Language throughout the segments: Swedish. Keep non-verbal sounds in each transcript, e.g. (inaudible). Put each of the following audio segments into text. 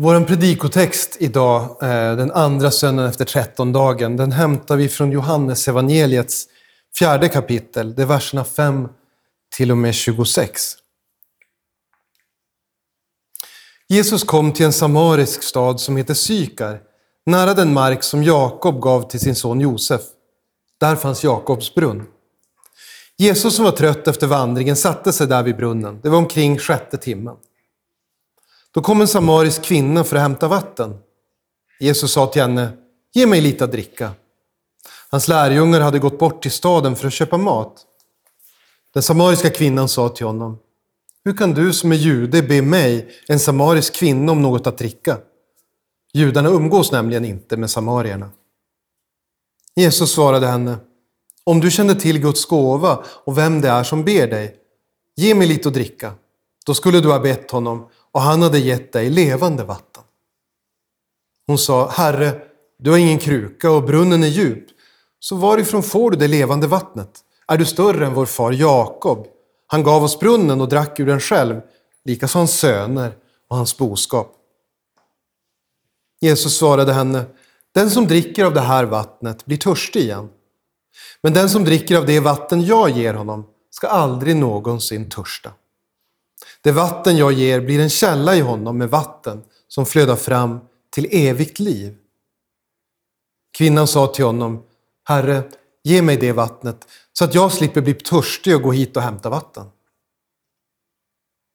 Vår predikotext idag, eh, den andra söndagen efter trettondagen, den hämtar vi från Johannes evangeliets fjärde kapitel. Det är verserna 5 till och med 26. Jesus kom till en samarisk stad som heter Sykar, nära den mark som Jakob gav till sin son Josef. Där fanns Jakobs brunn. Jesus som var trött efter vandringen satte sig där vid brunnen. Det var omkring sjätte timmen. Då kom en samarisk kvinna för att hämta vatten. Jesus sa till henne, ge mig lite att dricka. Hans lärjungar hade gått bort till staden för att köpa mat. Den samariska kvinnan sa till honom, hur kan du som är jude be mig, en samarisk kvinna, om något att dricka? Judarna umgås nämligen inte med samarierna. Jesus svarade henne, om du kände till Guds gåva och vem det är som ber dig, ge mig lite att dricka. Då skulle du ha bett honom och han hade gett dig levande vatten. Hon sa, Herre, du har ingen kruka och brunnen är djup, så varifrån får du det levande vattnet? Är du större än vår far Jakob? Han gav oss brunnen och drack ur den själv, likaså hans söner och hans boskap. Jesus svarade henne, den som dricker av det här vattnet blir törstig igen. Men den som dricker av det vatten jag ger honom ska aldrig någonsin törsta. Det vatten jag ger blir en källa i honom med vatten som flödar fram till evigt liv. Kvinnan sa till honom, Herre, ge mig det vattnet så att jag slipper bli törstig och gå hit och hämta vatten.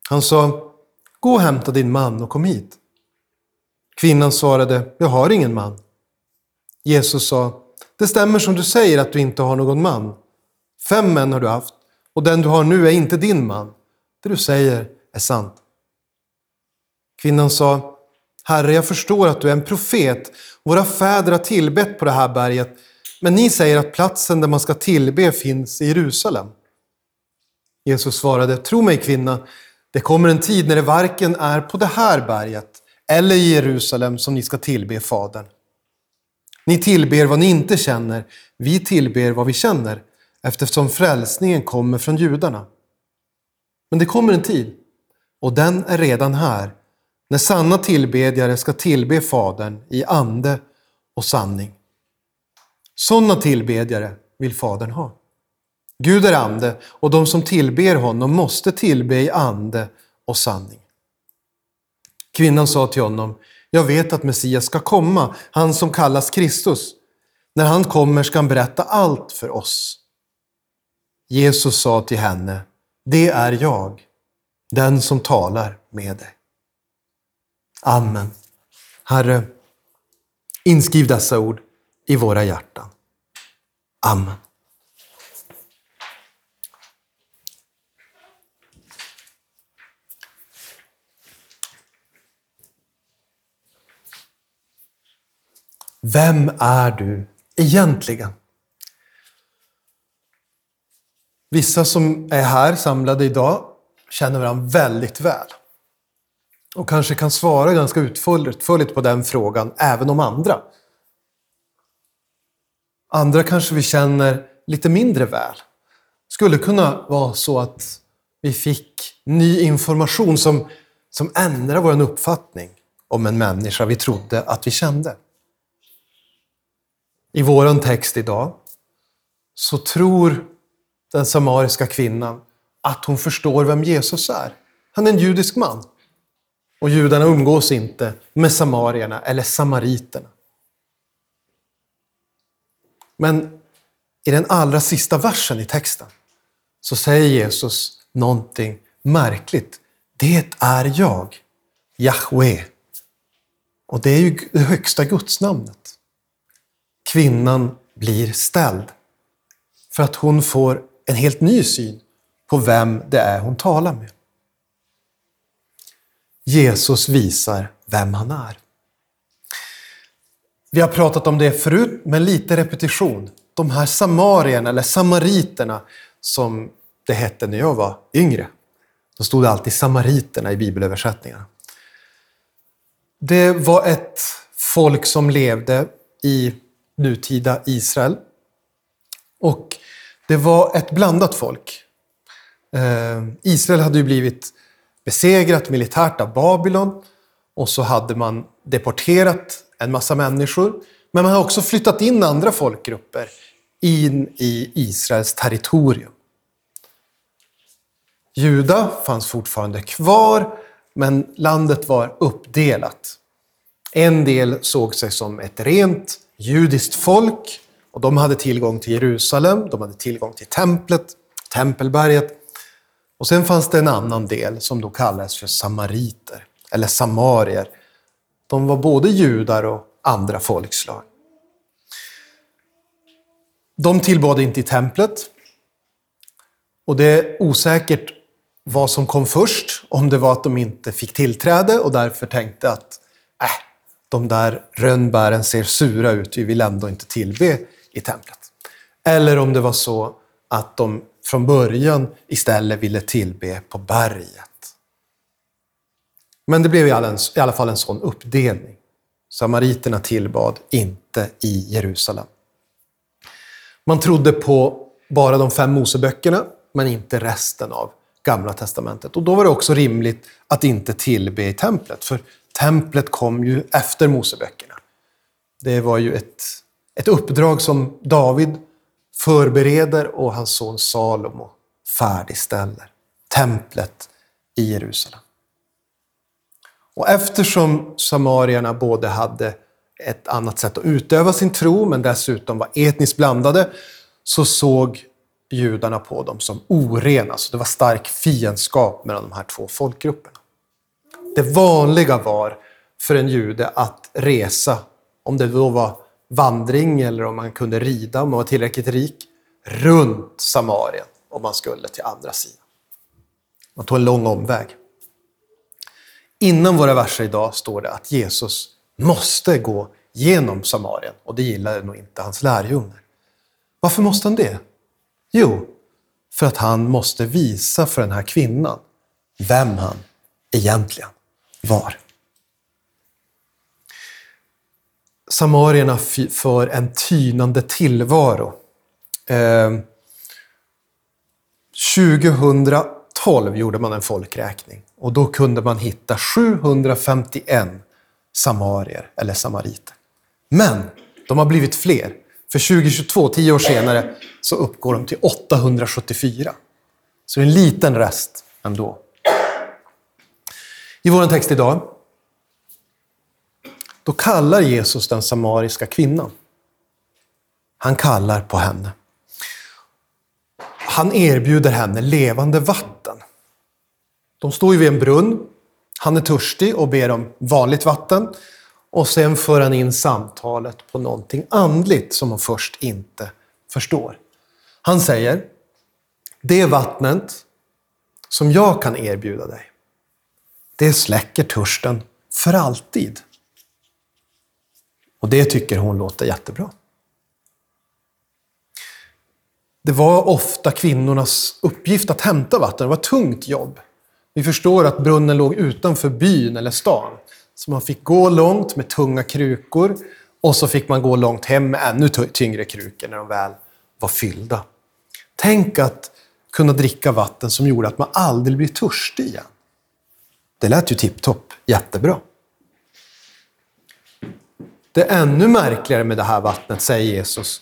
Han sa, gå och hämta din man och kom hit. Kvinnan svarade, jag har ingen man. Jesus sa, det stämmer som du säger att du inte har någon man. Fem män har du haft och den du har nu är inte din man. Det du säger är sant. Kvinnan sa, Herre, jag förstår att du är en profet. Våra fäder har tillbett på det här berget, men ni säger att platsen där man ska tillbe finns i Jerusalem. Jesus svarade, tro mig kvinna, det kommer en tid när det varken är på det här berget eller i Jerusalem som ni ska tillbe Fadern. Ni tillber vad ni inte känner, vi tillber vad vi känner, eftersom frälsningen kommer från judarna. Men det kommer en tid, och den är redan här, när sanna tillbedjare ska tillbe Fadern i ande och sanning. Sådana tillbedjare vill Fadern ha. Gud är ande och de som tillber honom måste tillbe i ande och sanning. Kvinnan sa till honom, jag vet att Messias ska komma, han som kallas Kristus. När han kommer ska han berätta allt för oss. Jesus sa till henne, det är jag, den som talar med dig. Amen. Herre, inskriv dessa ord i våra hjärtan. Amen. Vem är du egentligen? Vissa som är här samlade idag känner varandra väldigt väl. Och kanske kan svara ganska utförligt på den frågan även om andra. Andra kanske vi känner lite mindre väl. skulle kunna vara så att vi fick ny information som, som ändrar vår uppfattning om en människa vi trodde att vi kände. I vår text idag så tror den samariska kvinnan att hon förstår vem Jesus är. Han är en judisk man. Och judarna umgås inte med samarierna eller samariterna. Men i den allra sista versen i texten så säger Jesus någonting märkligt. Det är jag, Jahwe. Och det är ju det högsta gudsnamnet. Kvinnan blir ställd för att hon får en helt ny syn på vem det är hon talar med. Jesus visar vem han är. Vi har pratat om det förut, men lite repetition. De här samarierna, eller samariterna, som det hette när jag var yngre. Då stod det alltid samariterna i bibelöversättningarna. Det var ett folk som levde i nutida Israel. Och det var ett blandat folk. Eh, Israel hade ju blivit besegrat militärt av Babylon Och så hade man deporterat en massa människor. Men man har också flyttat in andra folkgrupper in i Israels territorium. Juda fanns fortfarande kvar, men landet var uppdelat. En del såg sig som ett rent judiskt folk och de hade tillgång till Jerusalem, de hade tillgång till templet, tempelberget. Och sen fanns det en annan del som då kallades för samariter, eller samarier. De var både judar och andra folkslag. De tillbad inte i templet. Och det är osäkert vad som kom först, om det var att de inte fick tillträde och därför tänkte att äh, de där rönnbären ser sura ut, vi vill ändå inte tillbe i templet. Eller om det var så att de från början istället ville tillbe på berget. Men det blev i alla fall en sån uppdelning. Samariterna tillbad inte i Jerusalem. Man trodde på bara de fem Moseböckerna, men inte resten av Gamla Testamentet. Och då var det också rimligt att inte tillbe i templet, för templet kom ju efter Moseböckerna. Det var ju ett, ett uppdrag som David förbereder och hans son Salomo färdigställer. Templet i Jerusalem. Och eftersom samarierna både hade ett annat sätt att utöva sin tro, men dessutom var etniskt blandade, så såg judarna på dem som orena. Så det var stark fiendskap mellan de här två folkgrupperna. Det vanliga var för en jude att resa, om det då var vandring eller om man kunde rida, om man var tillräckligt rik, runt Samarien om man skulle till andra sidan. Man tog en lång omväg. Innan våra verser idag står det att Jesus måste gå genom Samarien och det gillade nog inte hans lärjungar. Varför måste han det? Jo, för att han måste visa för den här kvinnan vem han egentligen var. Samarierna för en tynande tillvaro. Eh, 2012 gjorde man en folkräkning och då kunde man hitta 751 samarier eller samariter. Men de har blivit fler. För 2022, tio år senare, så uppgår de till 874. Så det är en liten rest ändå. I vår text idag, då kallar Jesus den samariska kvinnan. Han kallar på henne. Han erbjuder henne levande vatten. De står ju vid en brunn. Han är törstig och ber om vanligt vatten. Och sen för han in samtalet på någonting andligt som hon först inte förstår. Han säger, det vattnet som jag kan erbjuda dig, det släcker törsten för alltid. Och det tycker hon låter jättebra. Det var ofta kvinnornas uppgift att hämta vatten. Det var ett tungt jobb. Vi förstår att brunnen låg utanför byn eller stan. Så man fick gå långt med tunga krukor och så fick man gå långt hem med ännu tyngre krukor när de väl var fyllda. Tänk att kunna dricka vatten som gjorde att man aldrig blir törstig igen. Det lät ju tipptopp, jättebra. Det ännu märkligare med det här vattnet, säger Jesus,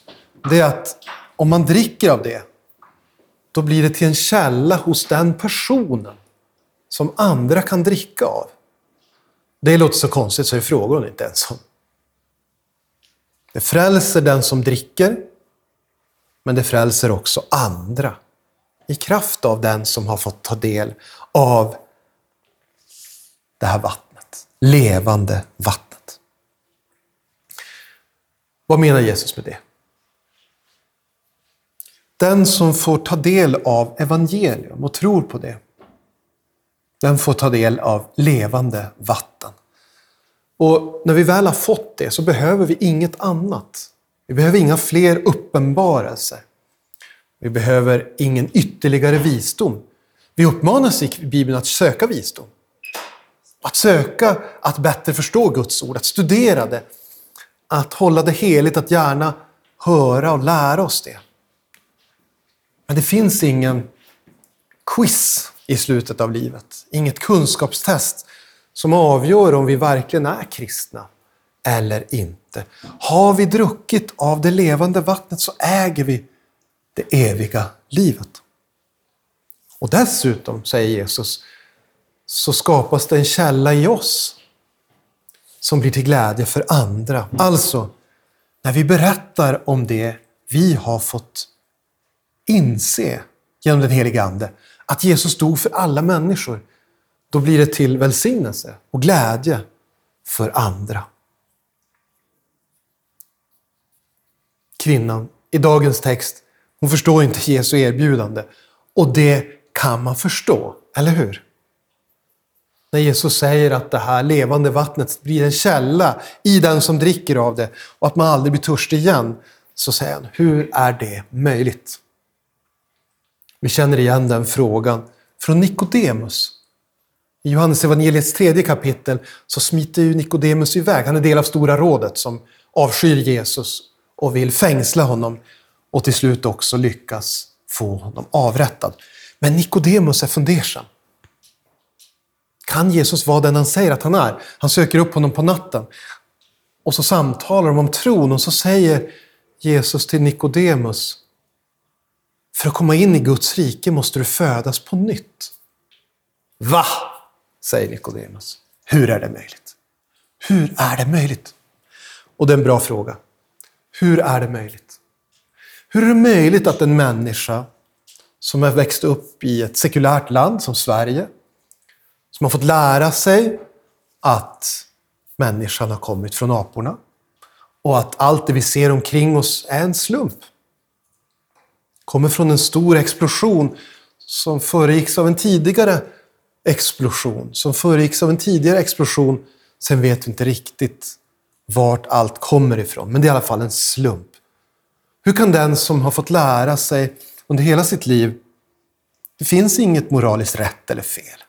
det är att om man dricker av det, då blir det till en källa hos den personen som andra kan dricka av. Det låter så konstigt så det frågar hon inte ens om. Det frälser den som dricker, men det frälser också andra. I kraft av den som har fått ta del av det här vattnet. Levande vatten. Vad menar Jesus med det? Den som får ta del av evangelium och tror på det, den får ta del av levande vatten. Och när vi väl har fått det så behöver vi inget annat. Vi behöver inga fler uppenbarelser. Vi behöver ingen ytterligare visdom. Vi uppmanas i Bibeln att söka visdom. Att söka att bättre förstå Guds ord, att studera det, att hålla det heligt, att gärna höra och lära oss det. Men det finns ingen quiz i slutet av livet. Inget kunskapstest som avgör om vi verkligen är kristna eller inte. Har vi druckit av det levande vattnet så äger vi det eviga livet. Och dessutom, säger Jesus, så skapas det en källa i oss som blir till glädje för andra. Alltså, när vi berättar om det vi har fått inse genom den helige Ande, att Jesus dog för alla människor, då blir det till välsignelse och glädje för andra. Kvinnan i dagens text, hon förstår inte Jesu erbjudande. Och det kan man förstå, eller hur? När Jesus säger att det här levande vattnet blir en källa i den som dricker av det och att man aldrig blir törstig igen, så säger han, hur är det möjligt? Vi känner igen den frågan från Nikodemus. I Johannes evangeliets tredje kapitel så smiter ju Nikodemus iväg. Han är del av Stora rådet som avskyr Jesus och vill fängsla honom och till slut också lyckas få honom avrättad. Men Nikodemus är fundersam. Kan Jesus vara den han säger att han är? Han söker upp honom på natten och så samtalar de om tron och så säger Jesus till Nikodemus för att komma in i Guds rike måste du födas på nytt. Va? säger Nikodemus. Hur är det möjligt? Hur är det möjligt? Och det är en bra fråga. Hur är det möjligt? Hur är det möjligt att en människa som har växt upp i ett sekulärt land som Sverige, som har fått lära sig att människan har kommit från aporna och att allt det vi ser omkring oss är en slump. Kommer från en stor explosion som föregicks av en tidigare explosion, som föregicks av en tidigare explosion. Sen vet vi inte riktigt vart allt kommer ifrån, men det är i alla fall en slump. Hur kan den som har fått lära sig under hela sitt liv, det finns inget moraliskt rätt eller fel.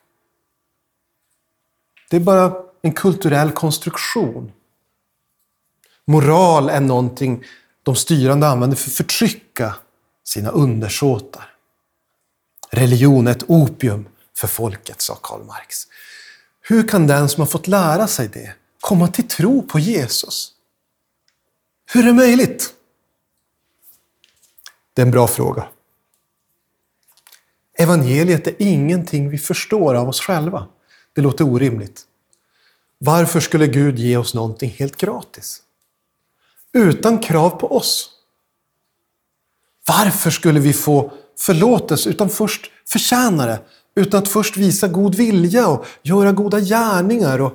Det är bara en kulturell konstruktion. Moral är någonting de styrande använder för att förtrycka sina undersåtar. Religion är ett opium för folket, sa Karl Marx. Hur kan den som har fått lära sig det komma till tro på Jesus? Hur är det möjligt? Det är en bra fråga. Evangeliet är ingenting vi förstår av oss själva. Det låter orimligt. Varför skulle Gud ge oss någonting helt gratis? Utan krav på oss. Varför skulle vi få förlåtelse utan först förtjäna det? Utan att först visa god vilja och göra goda gärningar och,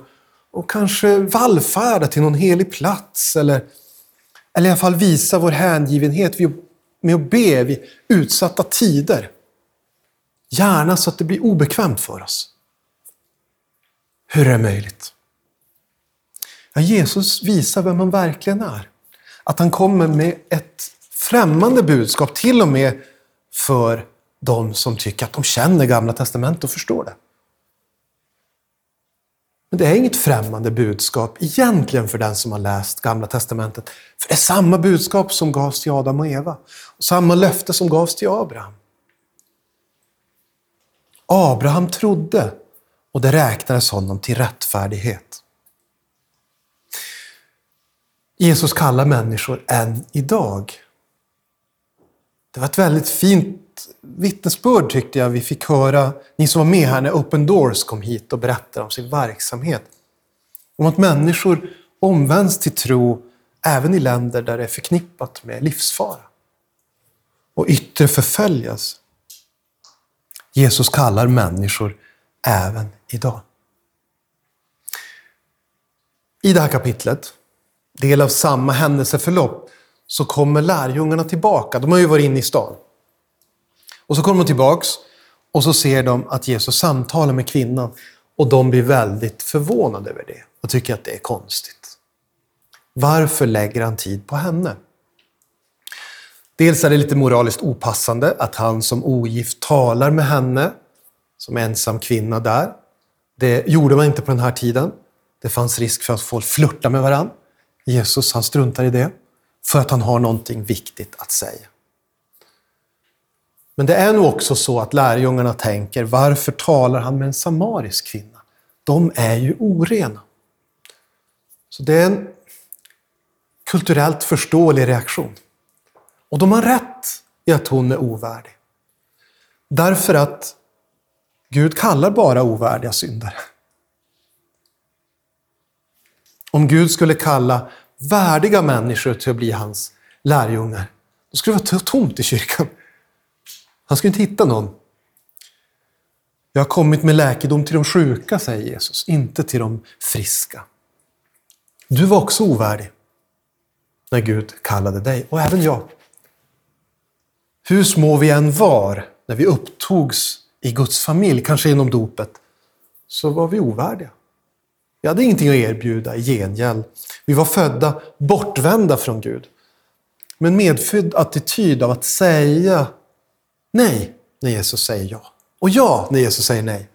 och kanske vallfärda till någon helig plats eller, eller i alla fall visa vår hängivenhet med att be vid utsatta tider. Gärna så att det blir obekvämt för oss. Hur är det möjligt? Ja, Jesus visar vem han verkligen är. Att han kommer med ett främmande budskap, till och med för de som tycker att de känner Gamla Testamentet och förstår det. Men det är inget främmande budskap egentligen för den som har läst Gamla Testamentet. För det är samma budskap som gavs till Adam och Eva. Och samma löfte som gavs till Abraham. Abraham trodde och det räknades honom till rättfärdighet. Jesus kallar människor än idag. Det var ett väldigt fint vittnesbörd tyckte jag vi fick höra, ni som var med här när Open Doors kom hit och berättade om sin verksamhet. Om att människor omvänds till tro även i länder där det är förknippat med livsfara och yttre förföljas. Jesus kallar människor även idag. I det här kapitlet, del av samma händelseförlopp, så kommer lärjungarna tillbaka. De har ju varit inne i stan. Och så kommer de tillbaks och så ser de att Jesus samtalar med kvinnan och de blir väldigt förvånade över det och tycker att det är konstigt. Varför lägger han tid på henne? Dels är det lite moraliskt opassande att han som ogift talar med henne som ensam kvinna där. Det gjorde man inte på den här tiden. Det fanns risk för att folk flörtar med varandra. Jesus han struntar i det för att han har någonting viktigt att säga. Men det är nog också så att lärjungarna tänker, varför talar han med en samarisk kvinna? de är ju orena. Så det är en kulturellt förståelig reaktion. Och de har rätt i att hon är ovärdig. Därför att Gud kallar bara ovärdiga syndare. Om Gud skulle kalla värdiga människor till att bli hans lärjungar, då skulle det vara tomt i kyrkan. Han skulle inte hitta någon. Jag har kommit med läkedom till de sjuka, säger Jesus, inte till de friska. Du var också ovärdig när Gud kallade dig, och även jag. Hur små vi än var när vi upptogs i Guds familj, kanske genom dopet, så var vi ovärdiga. Vi hade ingenting att erbjuda i gengäld. Vi var födda bortvända från Gud. Med en medfödd attityd av att säga nej när Jesus säger ja. Och ja när Jesus säger nej.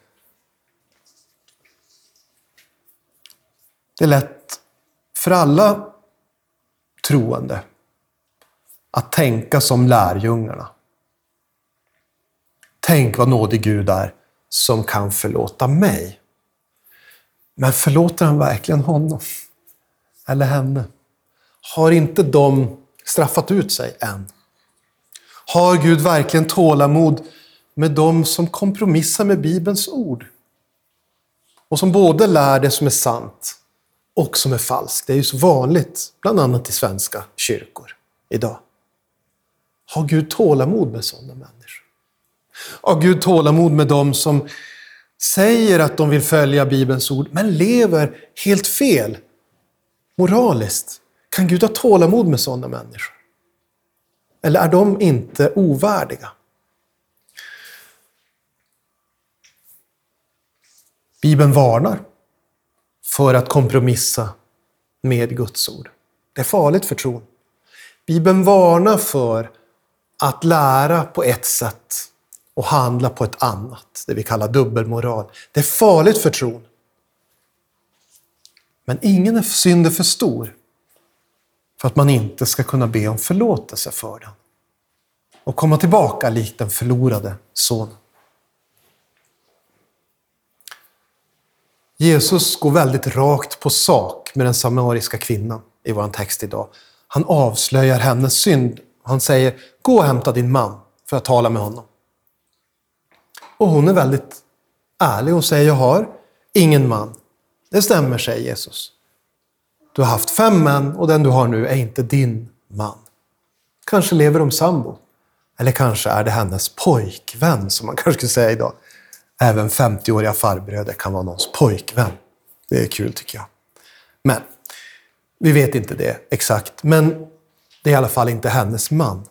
Det är lätt för alla troende att tänka som lärjungarna. Tänk vad nådig Gud är som kan förlåta mig. Men förlåter han verkligen honom? Eller henne? Har inte de straffat ut sig än? Har Gud verkligen tålamod med de som kompromissar med Bibelns ord? Och som både lär det som är sant och som är falskt. Det är ju så vanligt, bland annat i svenska kyrkor idag. Har Gud tålamod med sådana människor? Har Gud tålamod med dem som säger att de vill följa Bibelns ord, men lever helt fel moraliskt? Kan Gud ha tålamod med sådana människor? Eller är de inte ovärdiga? Bibeln varnar för att kompromissa med Guds ord. Det är farligt för tron. Bibeln varnar för att lära på ett sätt och handla på ett annat, det vi kallar dubbelmoral. Det är farligt för tron. Men ingen synd är för stor för att man inte ska kunna be om förlåtelse för den och komma tillbaka likt den förlorade sonen. Jesus går väldigt rakt på sak med den samariska kvinnan i vår text idag. Han avslöjar hennes synd. Han säger, gå och hämta din man för att tala med honom. Och hon är väldigt ärlig. Hon säger, jag har ingen man. Det stämmer, säger Jesus. Du har haft fem män och den du har nu är inte din man. Kanske lever de sambo. Eller kanske är det hennes pojkvän, som man (laughs) kanske skulle säga idag. Även 50-åriga farbröder kan vara någons pojkvän. Det är kul tycker jag. Men vi vet inte det exakt. Men det är i alla fall inte hennes man.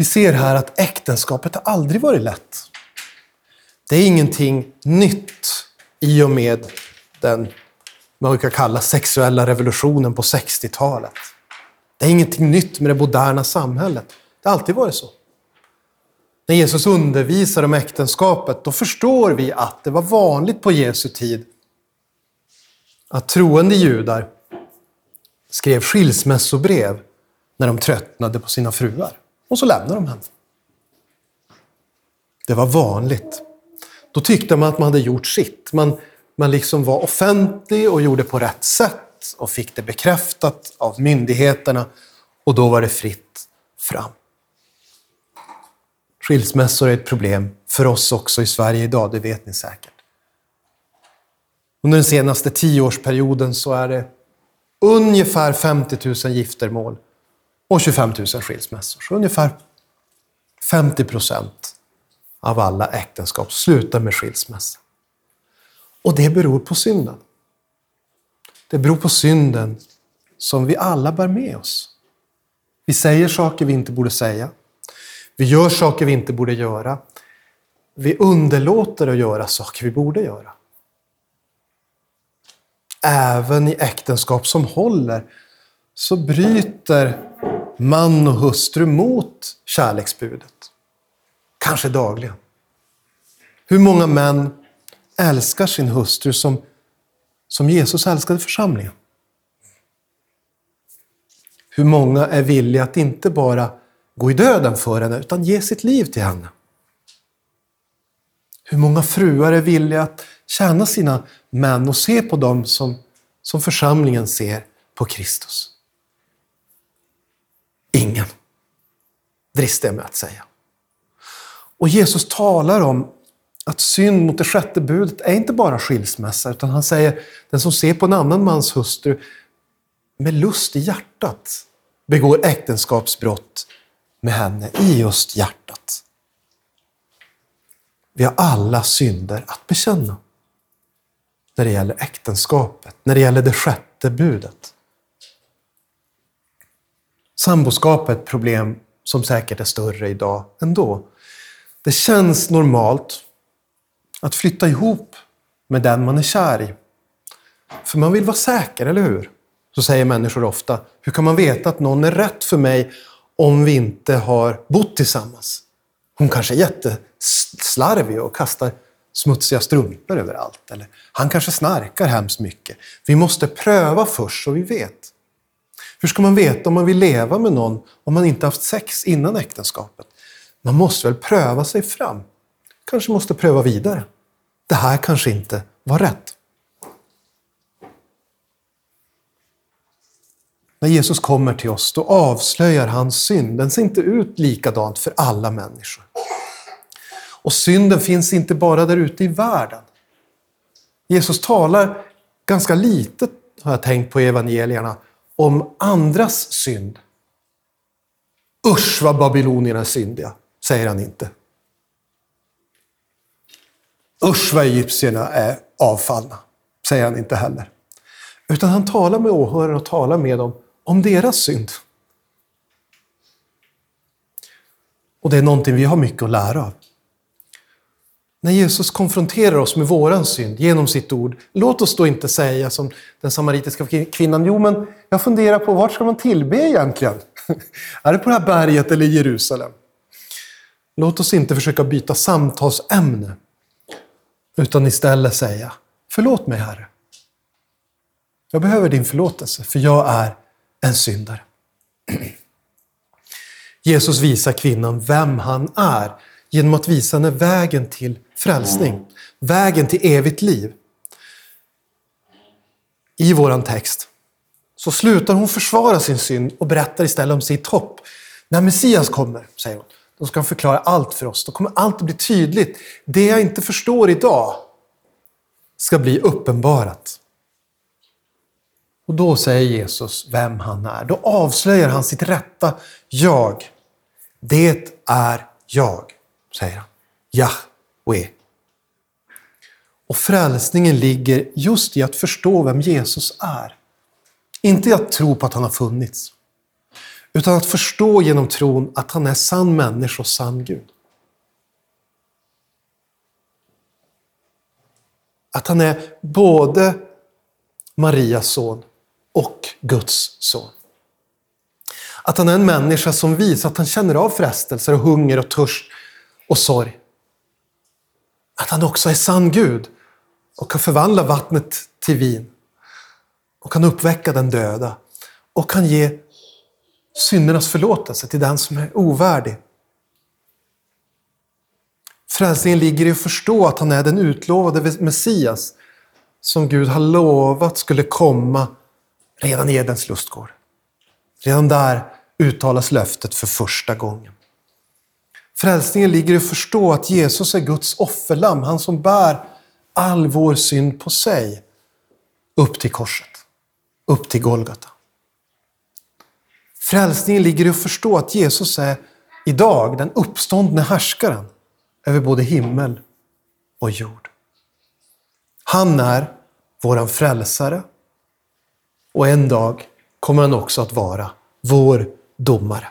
Vi ser här att äktenskapet har aldrig varit lätt. Det är ingenting nytt i och med den man brukar kalla sexuella revolutionen på 60-talet. Det är ingenting nytt med det moderna samhället. Det har alltid varit så. När Jesus undervisar om äktenskapet, då förstår vi att det var vanligt på Jesu tid att troende judar skrev skilsmässobrev när de tröttnade på sina fruar. Och så lämnade de henne. Det var vanligt. Då tyckte man att man hade gjort sitt. Man, man liksom var offentlig och gjorde på rätt sätt och fick det bekräftat av myndigheterna och då var det fritt fram. Skilsmässor är ett problem för oss också i Sverige idag, det vet ni säkert. Under den senaste tioårsperioden så är det ungefär 50 000 giftermål och 25 000 skilsmässor. Så ungefär 50 procent av alla äktenskap slutar med skilsmässa. Och det beror på synden. Det beror på synden som vi alla bär med oss. Vi säger saker vi inte borde säga. Vi gör saker vi inte borde göra. Vi underlåter att göra saker vi borde göra. Även i äktenskap som håller så bryter man och hustru mot kärleksbudet. Kanske dagligen. Hur många män älskar sin hustru som, som Jesus älskade församlingen? Hur många är villiga att inte bara gå i döden för henne, utan ge sitt liv till henne? Hur många fruar är villiga att tjäna sina män och se på dem som, som församlingen ser på Kristus? Ingen, dristar jag mig att säga. Och Jesus talar om att synd mot det sjätte budet är inte bara skilsmässa, utan han säger den som ser på en annan mans hustru med lust i hjärtat begår äktenskapsbrott med henne i just hjärtat. Vi har alla synder att bekänna när det gäller äktenskapet, när det gäller det sjätte budet. Samboskap är ett problem som säkert är större idag ändå. Det känns normalt att flytta ihop med den man är kär i. För man vill vara säker, eller hur? Så säger människor ofta. Hur kan man veta att någon är rätt för mig om vi inte har bott tillsammans? Hon kanske är jätteslarvig och kastar smutsiga strumpor överallt. Eller han kanske snarkar hemskt mycket. Vi måste pröva först så vi vet. Hur ska man veta om man vill leva med någon om man inte haft sex innan äktenskapet? Man måste väl pröva sig fram. Kanske måste pröva vidare. Det här kanske inte var rätt. När Jesus kommer till oss, då avslöjar han synd. Den ser inte ut likadant för alla människor. Och synden finns inte bara där ute i världen. Jesus talar ganska lite, har jag tänkt på i evangelierna, om andras synd. Usch vad babylonierna är syndiga, säger han inte. Usch vad egyptierna är avfallna, säger han inte heller. Utan han talar med åhörarna och talar med dem om deras synd. Och det är någonting vi har mycket att lära av. När Jesus konfronterar oss med våran synd genom sitt ord, låt oss då inte säga som den samaritiska kvinnan, jo men jag funderar på vart ska man tillbe egentligen? (laughs) är det på det här berget eller i Jerusalem? Låt oss inte försöka byta samtalsämne, utan istället säga, förlåt mig Herre. Jag behöver din förlåtelse, för jag är en syndare. (clears throat) Jesus visar kvinnan vem han är genom att visa henne vägen till frälsning, vägen till evigt liv. I våran text så slutar hon försvara sin synd och berättar istället om sitt hopp. När Messias kommer, säger hon, då ska han förklara allt för oss. Då kommer allt att bli tydligt. Det jag inte förstår idag ska bli uppenbarat. Och då säger Jesus vem han är. Då avslöjar han sitt rätta jag. Det är jag, säger han. Ja. Och frälsningen ligger just i att förstå vem Jesus är. Inte i att tro på att han har funnits. Utan att förstå genom tron att han är sann människa och sann Gud. Att han är både Marias son och Guds son. Att han är en människa som visar att han känner av frestelser och hunger och törst och sorg. Att han också är sann Gud och kan förvandla vattnet till vin och kan uppväcka den döda och kan ge syndernas förlåtelse till den som är ovärdig. Frälsningen ligger i att förstå att han är den utlovade Messias som Gud har lovat skulle komma redan i Edens lustgård. Redan där uttalas löftet för första gången. Frälsningen ligger i att förstå att Jesus är Guds offerlamm, han som bär all vår synd på sig upp till korset, upp till Golgata. Frälsningen ligger i att förstå att Jesus är idag den uppståndne härskaren över både himmel och jord. Han är våran frälsare och en dag kommer han också att vara vår domare.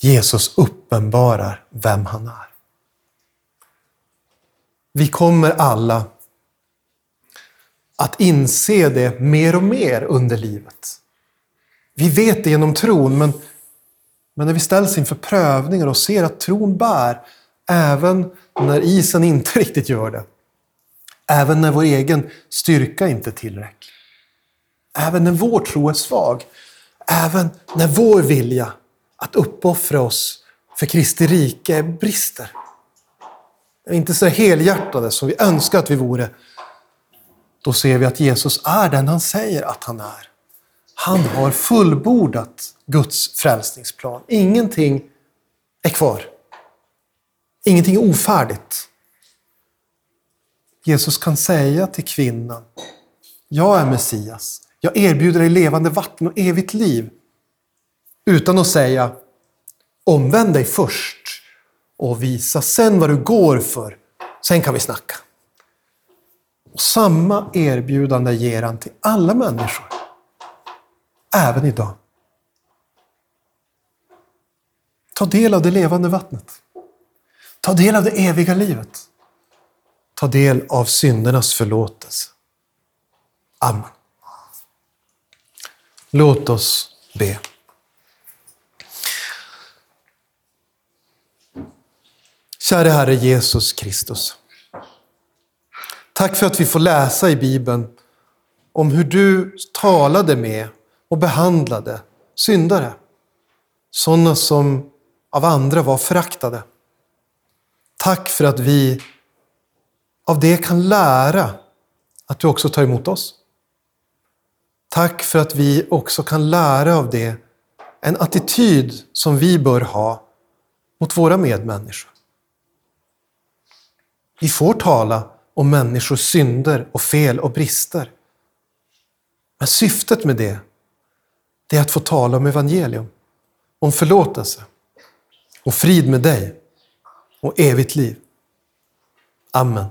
Jesus uppenbarar vem han är. Vi kommer alla att inse det mer och mer under livet. Vi vet det genom tron, men, men när vi ställs inför prövningar och ser att tron bär, även när isen inte (laughs) riktigt gör det, Även när vår egen styrka inte är tillräcklig. Även när vår tro är svag. Även när vår vilja att uppoffra oss för Kristi rike brister. inte så helhjärtade som vi önskar att vi vore, då ser vi att Jesus är den han säger att han är. Han har fullbordat Guds frälsningsplan. Ingenting är kvar. Ingenting är ofärdigt. Jesus kan säga till kvinnan, jag är Messias. Jag erbjuder dig levande vatten och evigt liv. Utan att säga, omvänd dig först och visa sen vad du går för. Sen kan vi snacka. Och samma erbjudande ger han till alla människor. Även idag. Ta del av det levande vattnet. Ta del av det eviga livet. Ta del av syndernas förlåtelse. Amen. Låt oss be. Käre Herre Jesus Kristus. Tack för att vi får läsa i Bibeln om hur du talade med och behandlade syndare. Sådana som av andra var föraktade. Tack för att vi av det kan lära att du också tar emot oss. Tack för att vi också kan lära av det en attityd som vi bör ha mot våra medmänniskor. Vi får tala om människors synder och fel och brister. Men syftet med det, det är att få tala om evangelium, om förlåtelse och frid med dig och evigt liv. Amen.